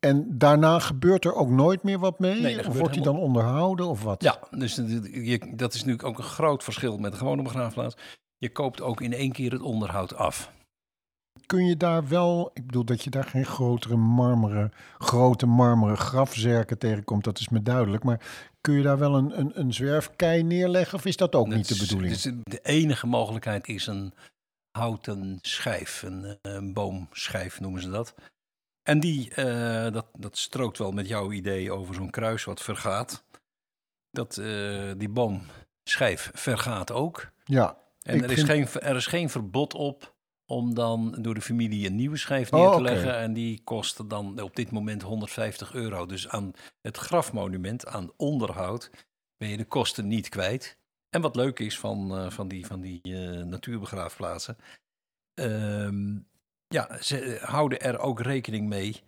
en daarna gebeurt er ook nooit meer wat mee? Nee, of wordt hij dan onderhouden of wat? Ja, dus je, dat is natuurlijk ook een groot verschil met een gewone begraafplaats. Je koopt ook in één keer het onderhoud af. Kun je daar wel, ik bedoel dat je daar geen grotere marmeren, grote marmeren grafzerken tegenkomt, dat is me duidelijk. Maar kun je daar wel een, een, een zwerfkei neerleggen of is dat ook niet de bedoeling? Dus de enige mogelijkheid is een houten schijf, een, eh, een boomschijf noemen ze dat. En die, eh, dat, dat strookt wel met jouw idee over zo'n kruis wat vergaat. Dat, eh, die boomschijf vergaat ook. Ja. En er is, geen, er is geen verbod op om dan door de familie een nieuwe schijf neer Oh, te oké. leggen. En die kost dan op dit moment 150 euro. Dus aan het grafmonument, aan onderhoud, ben je de kosten niet kwijt. En wat leuk is van, eh, van die, van die eh, natuurbegraafplaatsen. ehm, ja, ze houden er ook rekening mee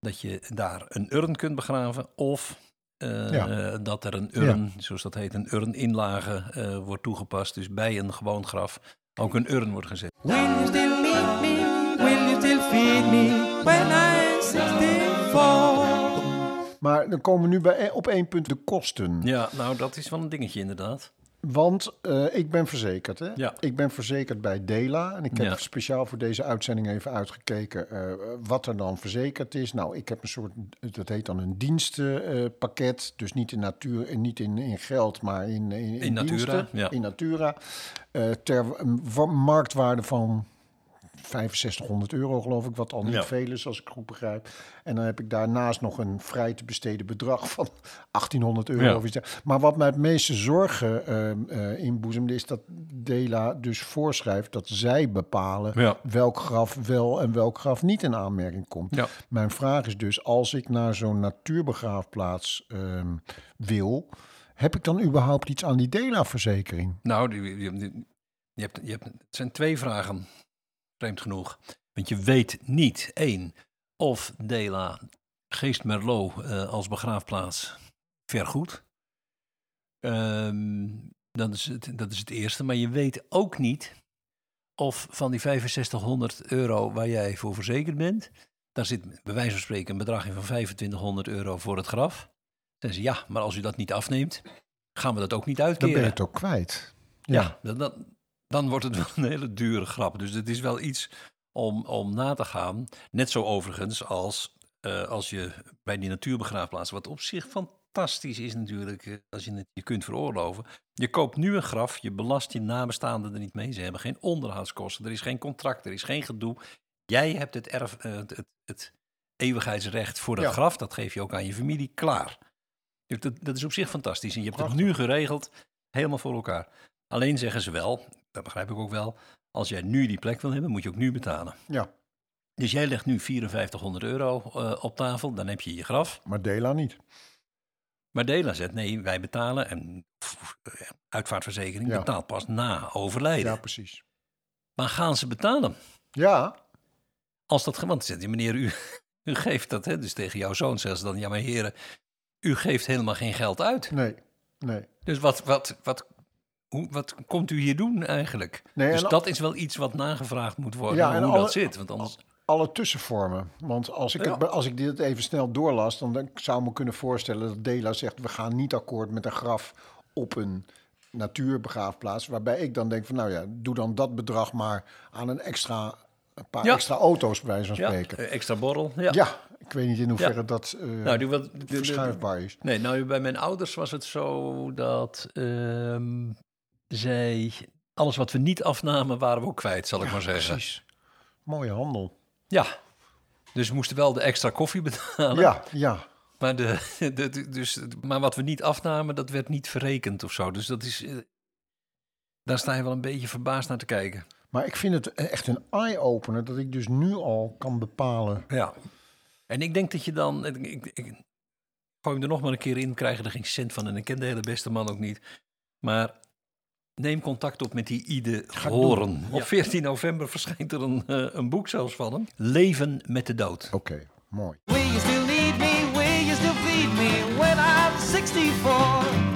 dat je daar een urn kunt begraven. Of eh, Ja. dat er een urn, zoals dat heet, een urninlage wordt toegepast. Dus bij een gewoon graf ook een urn wordt gezet. Will you still need me? Will you still feed me when I'm 64? Maar dan komen we nu bij, op één punt de kosten. Ja, nou dat is wel een dingetje inderdaad. Want eh, ik ben verzekerd. Hè? Ja. Ik ben verzekerd bij Dela. En ik heb Ja. speciaal voor deze uitzending even uitgekeken eh, wat er dan verzekerd is. Nou, ik heb een soort, dat heet dan een dienstenpakket. dus niet in natuur, en niet in, in geld, maar in, in, in, In Natura, ja. In Natura. Eh, ter marktwaarde van 6500 euro, geloof ik, wat al niet Ja. veel is, als ik goed begrijp. En dan heb ik daarnaast nog een vrij te besteden bedrag van 1800 euro. Ja. of iets dergelijks. Maar wat mij het meeste zorgen eh, inboezemde, is dat Dela dus voorschrijft dat zij bepalen Ja. welk graf wel en welk graf niet in aanmerking komt. Mijn vraag is dus, als ik naar zo'n natuurbegraafplaats ehm, wil, heb ik dan überhaupt iets aan die Dela-verzekering? Nou, die- die- die- je hebt, je hebt, het zijn twee vragen, vreemd genoeg. Want je weet niet, één, of Dela Geest Merlot eh, als begraafplaats vergoedt. Ehm, dat, is het, dat is het eerste. Maar je weet ook niet of van die 6500 euro waar jij voor verzekerd bent, daar zit bij wijze van spreken een bedrag in van 2500 euro voor het graf. Dan ze ja, maar als u dat niet afneemt, gaan we dat ook niet Dan uitkeren. ben je het ook kwijt. Ja, dan, dan, dan wordt het wel een hele dure grap. Dus het is wel iets om, om na te gaan. Net zo overigens als eh, als je bij die natuurbegraafplaats, wat op zich fantastisch is natuurlijk, eh, als je het je kunt veroorloven. Je koopt nu een graf, je belast je nabestaanden er niet mee. Ze hebben geen onderhoudskosten, er is geen contract, er is geen gedoe. Jij hebt het, erf, eh, het, het, het eeuwigheidsrecht voor dat Ja. graf, dat geef je ook aan je familie, klaar. Dat, dat is op zich fantastisch. En je hebt Prachtig. het nu geregeld, helemaal voor elkaar. Alleen zeggen ze wel, dat begrijp ik ook wel, als jij nu die plek wil hebben, moet je ook nu betalen. Ja, Dus jij legt nu 5400 euro eh, op tafel, dan heb je je graf. maar Dela niet. Maar Dela zegt, nee, wij betalen en pff, eh, uitvaartverzekering Ja. betaalt pas na overlijden. Ja, precies. Maar gaan ze betalen? Ja, Als dat, want zegt die meneer, u, u geeft dat, hè, dus tegen jouw zoon zeggen ze dan, ja maar heren, u geeft helemaal geen geld uit. nee, nee. Dus wat, wat, wat, hoe, wat komt u hier doen eigenlijk? Nee, dus dat is wel iets wat nagevraagd moet worden, Ja, hoe alle- dat zit. Want anders, Alle tussenvormen. Want als ik, Ja. het, als ik dit even snel doorlas, dan zou ik me kunnen voorstellen dat Dela zegt: we gaan niet akkoord met een graf op een natuurbegraafplaats. Waarbij ik dan denk van nou ja, doe dan dat bedrag maar aan een extra, een paar Ja. extra auto's bij zo'n ja, spreken. eh, extra borrel. Ja. Ja. ik weet niet in hoeverre Ja. dat eh, Nou, die, wat, verschuifbaar is. Nee, nou bij mijn ouders was het zo dat ehm, zij alles wat we niet afnamen waren we ook kwijt, zal ik maar zeggen. Precies. Mooie handel. Ja. Dus we moesten wel de extra koffie betalen. Ja, ja. Maar, de, dus, maar wat we niet afnamen, dat werd niet verrekend of zo. Dus dat is. eh, daar sta je wel een beetje verbaasd naar te kijken. Maar ik vind het echt een eye-opener dat ik dus nu al kan bepalen. Ja. En ik denk dat je dan. Ik, ik, ik gooi hem er nog maar een keer in, krijg er geen cent van. En ik ken de hele beste man ook niet. Maar neem contact op met die Ide Horen. Op Ja. 14 november verschijnt er een, eh, een boek zelfs van hem. Leven met de dood. Oké, mooi. Will you still need me? Will you still feed me when I'm 64?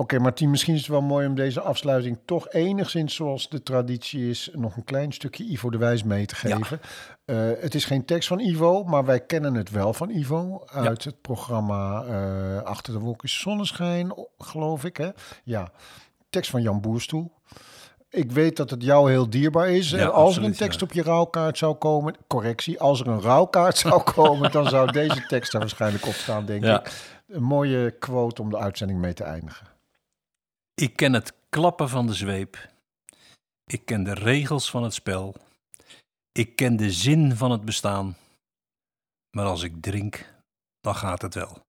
Oké, Martien, misschien is het wel mooi om deze afsluiting toch enigszins zoals de traditie is, nog een klein stukje Ivo de Wijs mee te geven. Eh, het is geen tekst van Ivo, maar wij kennen het wel van Ivo uit het programma eh, Achter de Wolkjes Zonneschijn, geloof ik. Hè? Ja, tekst van Jan Boerstoel. Ik weet dat het jou heel dierbaar is. Ja, Eh, als er een tekst ja. op je rouwkaart zou komen, correctie, als er een rouwkaart zou komen, dan zou deze tekst er waarschijnlijk op staan, denk Ja. ik. Een mooie quote om de uitzending mee te eindigen. Ik ken het klappen van de zweep. Ik ken de regels van het spel. Ik ken de zin van het bestaan. Maar als ik drink, dan gaat het wel.